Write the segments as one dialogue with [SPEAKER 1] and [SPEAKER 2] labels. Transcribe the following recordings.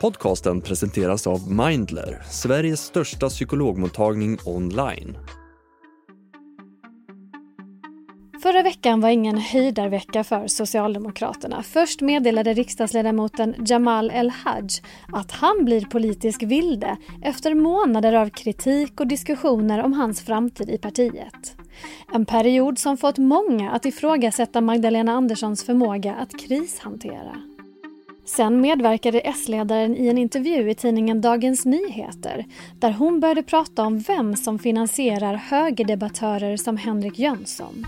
[SPEAKER 1] Podcasten presenteras av Mindler, Sveriges största psykologmottagning online.
[SPEAKER 2] Förra veckan var ingen höjdarvecka för Socialdemokraterna. Först meddelade riksdagsledamoten Jamal El-Haj att han blir politisk vilde efter månader av kritik och diskussioner om hans framtid i partiet. En period som fått många att ifrågasätta Magdalena Anderssons förmåga att krishantera. Sen medverkade S-ledaren i en intervju i tidningen Dagens Nyheter där hon började prata om vem som finansierar högerdebattörer som Henrik Jönsson.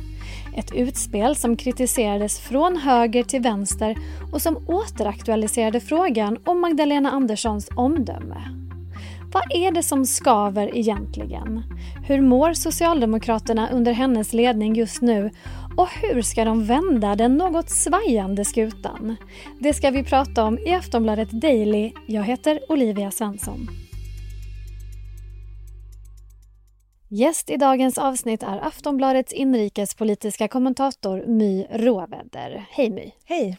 [SPEAKER 2] Ett utspel som kritiserades från höger till vänster och som återaktualiserade frågan om Magdalena Anderssons omdöme. Vad är det som skaver egentligen? Hur mår Socialdemokraterna under hennes ledning just nu och hur ska de vända den något svajande skutan? Det ska vi prata om i Aftonbladet Daily. Jag heter Olivia Svensson. Gäst i dagens avsnitt är Aftonbladets inrikespolitiska kommentator My Råvedder. Hej My!
[SPEAKER 3] Hej!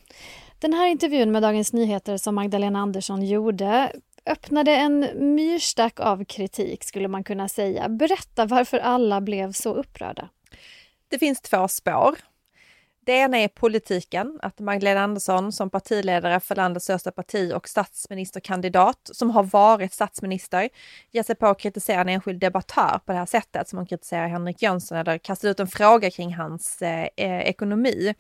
[SPEAKER 2] Den här intervjun med Dagens Nyheter som Magdalena Andersson gjorde öppnade en myrstack av kritik skulle man kunna säga. Berätta varför alla blev så upprörda.
[SPEAKER 3] Det finns två spår. Det ena är politiken, att Magdalena Andersson som partiledare för landets största parti och statsministerkandidat, som har varit statsminister, ger sig på att kritisera en enskild debattör på det här sättet som hon kritiserar Henrik Jönsson eller kastar ut en fråga kring hans eh, eh ekonomi.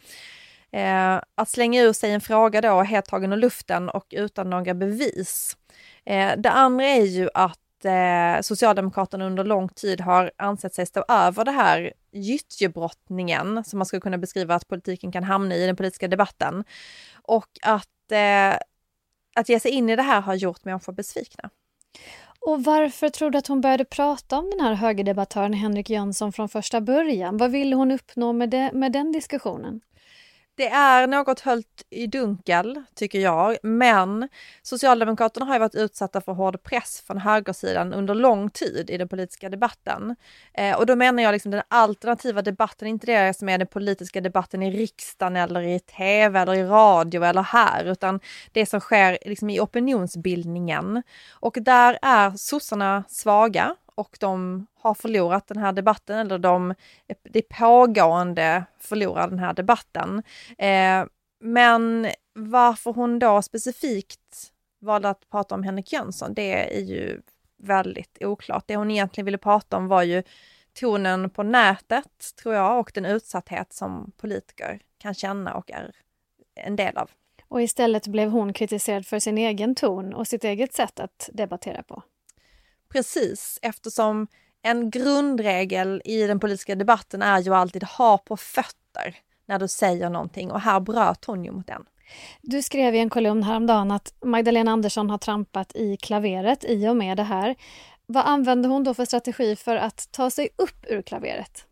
[SPEAKER 3] Eh, att slänga ur sig en fråga då helt tagen ur luften och utan några bevis. Eh, det andra är ju att eh, Socialdemokraterna under lång tid har ansett sig stå över det här gyttjebrottningen som man skulle kunna beskriva att politiken kan hamna i den politiska debatten. Och att, eh, att ge sig in i det här har gjort människor besvikna.
[SPEAKER 2] Och varför tror du att hon började prata om den här högerdebattören Henrik Jönsson från första början? Vad ville hon uppnå med, det, med den diskussionen?
[SPEAKER 3] Det är något höljt i dunkel, tycker jag, men Socialdemokraterna har ju varit utsatta för hård press från högersidan under lång tid i den politiska debatten. Eh, och då menar jag liksom den alternativa debatten, inte det som är den politiska debatten i riksdagen eller i tv eller i radio eller här, utan det som sker liksom i opinionsbildningen. Och där är sossarna svaga och de har förlorat den här debatten eller de, det pågående förlorar den här debatten. Eh, men varför hon då specifikt valde att prata om Henrik Jönsson, det är ju väldigt oklart. Det hon egentligen ville prata om var ju tonen på nätet, tror jag, och den utsatthet som politiker kan känna och är en del av.
[SPEAKER 2] Och istället blev hon kritiserad för sin egen ton och sitt eget sätt att debattera på.
[SPEAKER 3] Precis, eftersom en grundregel i den politiska debatten är ju alltid ha på fötter när du säger någonting och här bröt hon ju mot den.
[SPEAKER 2] Du skrev i en kolumn häromdagen att Magdalena Andersson har trampat i klaveret i och med det här. Vad använder hon då för strategi för att ta sig upp ur klaveret?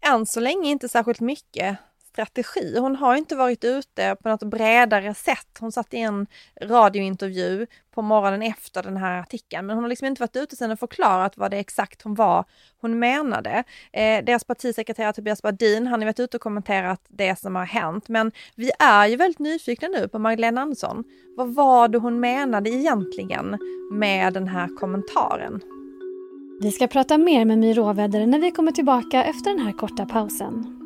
[SPEAKER 3] Än så länge inte särskilt mycket strategi. Hon har inte varit ute på något bredare sätt. Hon satt i en radiointervju på morgonen efter den här artikeln, men hon har liksom inte varit ute sen och förklarat vad det exakt hon var hon menade. Eh, deras partisekreterare Tobias Badin, han har varit ute och kommenterat det som har hänt, men vi är ju väldigt nyfikna nu på Magdalena Andersson. Vad var det hon menade egentligen med den här kommentaren?
[SPEAKER 2] Vi ska prata mer med My Råväder när vi kommer tillbaka efter den här korta pausen.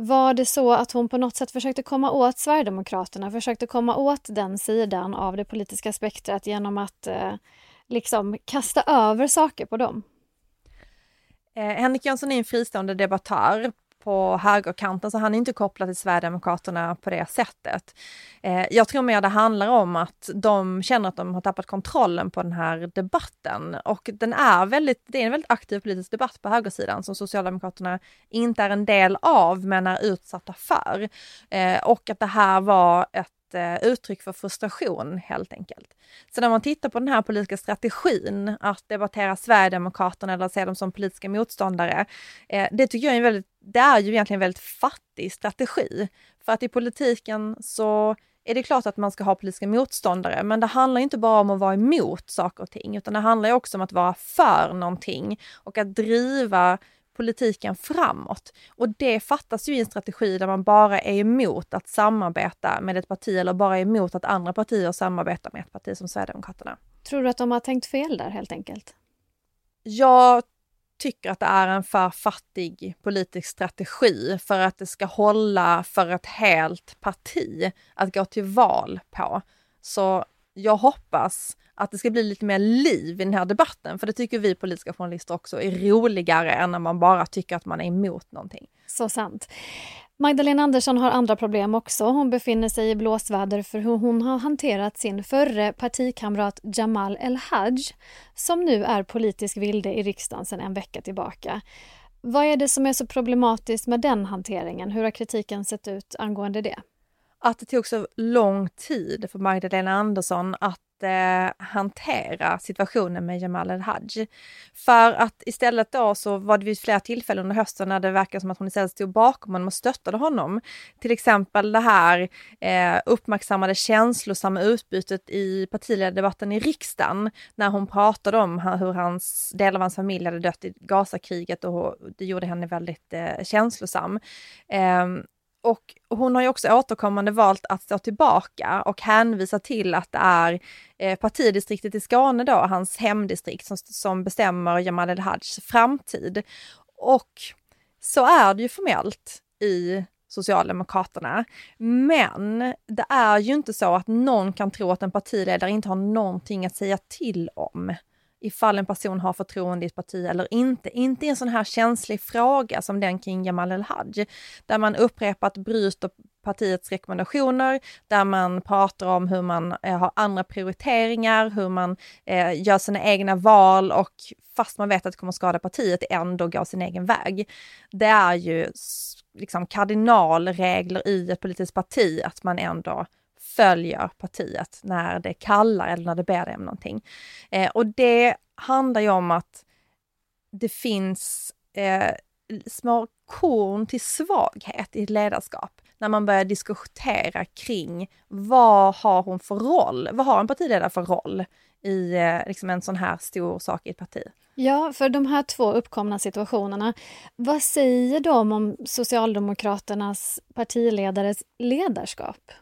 [SPEAKER 2] Var det så att hon på något sätt försökte komma åt Sverigedemokraterna, försökte komma åt den sidan av det politiska spektrat genom att eh, liksom kasta över saker på dem?
[SPEAKER 3] Eh, Henrik Jönsson är en fristående debattör på högerkanten, så han är inte kopplad till Sverigedemokraterna på det sättet. Eh, jag tror mer det handlar om att de känner att de har tappat kontrollen på den här debatten och den är väldigt, det är en väldigt aktiv politisk debatt på högersidan som Socialdemokraterna inte är en del av men är utsatta för. Eh, och att det här var ett ett eh, uttryck för frustration helt enkelt. Så när man tittar på den här politiska strategin, att debattera Sverigedemokraterna eller se dem som politiska motståndare, eh, det tycker jag är en väldigt, det är ju egentligen en väldigt fattig strategi. För att i politiken så är det klart att man ska ha politiska motståndare, men det handlar inte bara om att vara emot saker och ting, utan det handlar också om att vara för någonting och att driva politiken framåt. Och det fattas ju i en strategi där man bara är emot att samarbeta med ett parti eller bara är emot att andra partier samarbetar med ett parti som Sverigedemokraterna.
[SPEAKER 2] Tror du att de har tänkt fel där helt enkelt?
[SPEAKER 3] Jag tycker att det är en för fattig politisk strategi för att det ska hålla för ett helt parti att gå till val på. Så jag hoppas att det ska bli lite mer liv i den här debatten, för det tycker vi politiska journalister också är roligare än när man bara tycker att man är emot någonting.
[SPEAKER 2] Så sant. Magdalena Andersson har andra problem också. Hon befinner sig i blåsväder för hur hon har hanterat sin förre partikamrat Jamal El-Haj som nu är politisk vilde i riksdagen sedan en vecka tillbaka. Vad är det som är så problematiskt med den hanteringen? Hur har kritiken sett ut angående det?
[SPEAKER 3] Att det tog så lång tid för Magdalena Andersson att eh, hantera situationen med Jamal El-Haj. För att istället då så var det vid flera tillfällen under hösten när det verkar som att hon istället stod bakom honom och stöttade honom. Till exempel det här eh, uppmärksammade känslosamma utbytet i partiledardebatten i riksdagen när hon pratade om hur hans, del av hans familj hade dött i Gazakriget och det gjorde henne väldigt eh, känslosam. Eh, och hon har ju också återkommande valt att stå tillbaka och hänvisa till att det är eh, partidistriktet i Skåne då, hans hemdistrikt, som, som bestämmer Jamal El-Hajs framtid. Och så är det ju formellt i Socialdemokraterna. Men det är ju inte så att någon kan tro att en partiledare inte har någonting att säga till om ifall en person har förtroende i ett parti eller inte. Inte i en sån här känslig fråga som den kring Jamal El-Haj, där man upprepat bryter partiets rekommendationer, där man pratar om hur man eh, har andra prioriteringar, hur man eh, gör sina egna val och fast man vet att det kommer skada partiet ändå går sin egen väg. Det är ju liksom kardinalregler i ett politiskt parti att man ändå följer partiet när det kallar eller när det ber dig om någonting. Eh, och det handlar ju om att det finns eh, små korn till svaghet i ett ledarskap när man börjar diskutera kring vad har hon för roll? Vad har en partiledare för roll i eh, liksom en sån här stor sak i ett parti?
[SPEAKER 2] Ja, för de här två uppkomna situationerna, vad säger de om Socialdemokraternas partiledares ledarskap?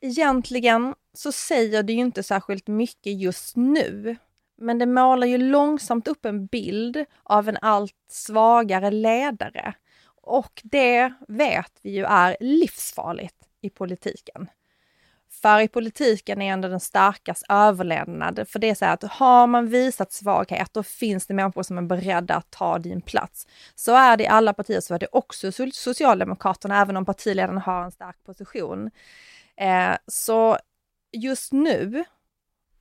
[SPEAKER 3] Egentligen så säger det ju inte särskilt mycket just nu. Men det målar ju långsamt upp en bild av en allt svagare ledare. Och det vet vi ju är livsfarligt i politiken. För i politiken är ändå den starkas överlevnad. För det är så här att har man visat svaghet, då finns det människor som är beredda att ta din plats. Så är det i alla partier, så är det också Socialdemokraterna, även om partiledarna har en stark position. Eh, så just nu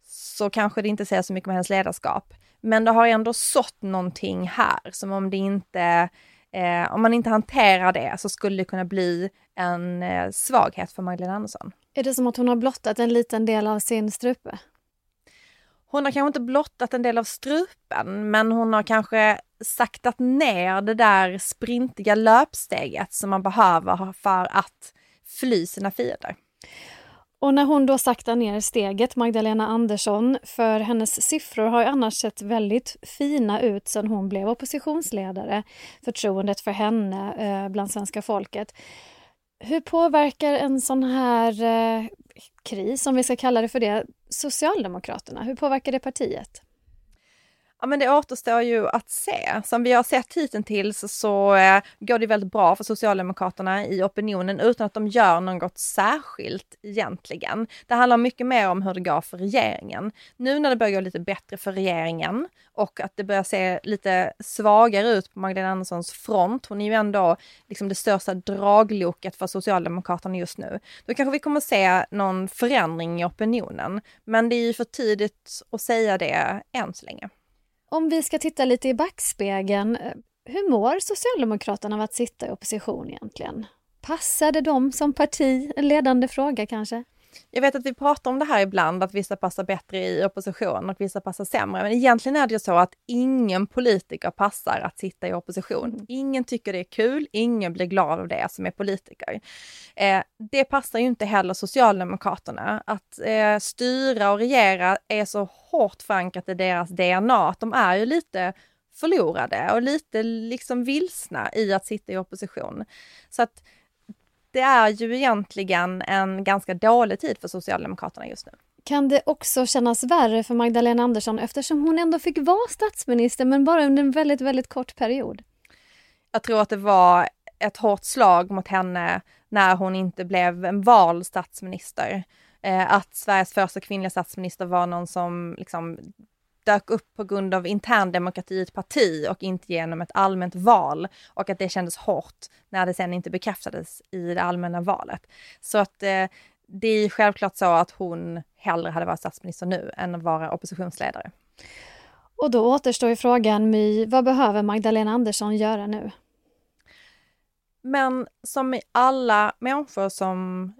[SPEAKER 3] så kanske det inte säger så mycket om hennes ledarskap. Men det har ändå sått någonting här som om det inte, eh, om man inte hanterar det så skulle det kunna bli en eh, svaghet för Magdalena Andersson.
[SPEAKER 2] Är det som att hon har blottat en liten del av sin strupe?
[SPEAKER 3] Hon har kanske inte blottat en del av strupen, men hon har kanske saktat ner det där sprintiga löpsteget som man behöver för att fly sina fiender.
[SPEAKER 2] Och när hon då saktar ner steget, Magdalena Andersson, för hennes siffror har ju annars sett väldigt fina ut sedan hon blev oppositionsledare, förtroendet för henne eh, bland svenska folket. Hur påverkar en sån här eh, kris, om vi ska kalla det för det, Socialdemokraterna? Hur påverkar det partiet?
[SPEAKER 3] Ja, men det återstår ju att se. Som vi har sett hittills så eh, går det väldigt bra för Socialdemokraterna i opinionen utan att de gör något särskilt egentligen. Det handlar mycket mer om hur det går för regeringen. Nu när det börjar gå lite bättre för regeringen och att det börjar se lite svagare ut på Magdalena Anderssons front. Hon är ju ändå liksom det största dragloket för Socialdemokraterna just nu. Då kanske vi kommer se någon förändring i opinionen. Men det är ju för tidigt att säga det än så länge.
[SPEAKER 2] Om vi ska titta lite i backspegeln, eh, hur mår Socialdemokraterna av att sitta i opposition egentligen? Passade de som parti? En ledande fråga kanske?
[SPEAKER 3] Jag vet att vi pratar om det här ibland, att vissa passar bättre i opposition och vissa passar sämre. Men egentligen är det ju så att ingen politiker passar att sitta i opposition. Mm. Ingen tycker det är kul, ingen blir glad av det som är politiker. Eh, det passar ju inte heller Socialdemokraterna. Att eh, styra och regera är så hårt förankrat i deras DNA, att de är ju lite förlorade och lite liksom vilsna i att sitta i opposition. Så att det är ju egentligen en ganska dålig tid för Socialdemokraterna just nu.
[SPEAKER 2] Kan det också kännas värre för Magdalena Andersson eftersom hon ändå fick vara statsminister men bara under en väldigt, väldigt kort period?
[SPEAKER 3] Jag tror att det var ett hårt slag mot henne när hon inte blev en vald statsminister. Eh, att Sveriges första kvinnliga statsminister var någon som liksom dök upp på grund av intern demokrati i ett parti och inte genom ett allmänt val och att det kändes hårt när det sen inte bekräftades i det allmänna valet. Så att eh, det är självklart så att hon hellre hade varit statsminister nu än att vara oppositionsledare.
[SPEAKER 2] Och då återstår ju frågan My, vad behöver Magdalena Andersson göra nu?
[SPEAKER 3] Men som i alla människor som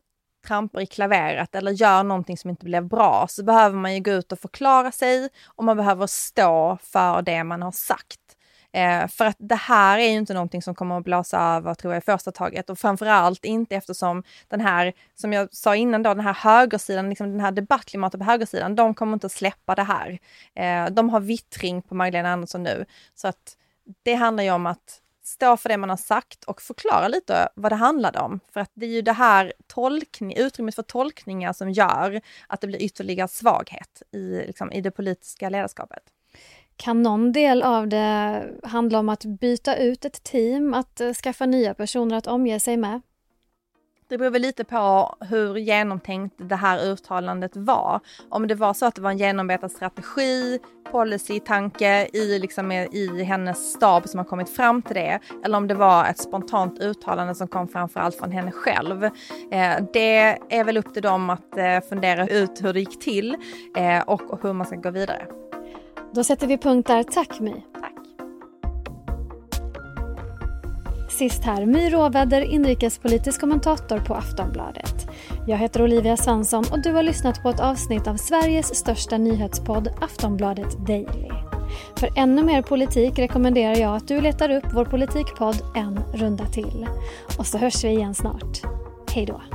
[SPEAKER 3] trampar i klaveret eller gör någonting som inte blev bra så behöver man ju gå ut och förklara sig och man behöver stå för det man har sagt. Eh, för att det här är ju inte någonting som kommer att blåsa över tror jag i första taget och framförallt inte eftersom den här, som jag sa innan då, den här högersidan, liksom den här debattklimatet på högersidan, de kommer inte att släppa det här. Eh, de har vittring på Magdalena Andersson nu. Så att det handlar ju om att stå för det man har sagt och förklara lite vad det handlade om. För att det är ju det här tolkning, utrymmet för tolkningar som gör att det blir ytterligare svaghet i, liksom, i det politiska ledarskapet.
[SPEAKER 2] Kan någon del av det handla om att byta ut ett team, att eh, skaffa nya personer att omge sig med?
[SPEAKER 3] Det beror väl lite på hur genomtänkt det här uttalandet var. Om det var så att det var en genombetad strategi, policy, tanke i, liksom, i hennes stab som har kommit fram till det. Eller om det var ett spontant uttalande som kom framförallt från henne själv. Eh, det är väl upp till dem att eh, fundera ut hur det gick till eh, och, och hur man ska gå vidare.
[SPEAKER 2] Då sätter vi punkt där. Tack My. Sist här, My Råväder, inrikespolitisk kommentator på Aftonbladet. Jag heter Olivia Svensson och du har lyssnat på ett avsnitt av Sveriges största nyhetspodd Aftonbladet Daily. För ännu mer politik rekommenderar jag att du letar upp vår politikpodd En runda till. Och så hörs vi igen snart. Hej då!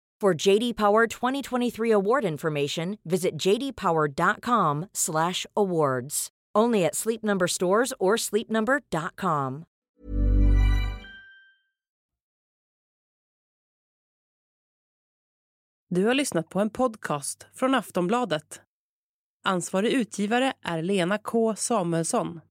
[SPEAKER 4] For JD Power 2023 award information, visit jdpower.com/awards. Only at Sleep Number stores or sleepnumber.com.
[SPEAKER 5] Du har lyssnat på en podcast från Aftonbladet. Ansvarig utgivare är Lena K Samuelsson.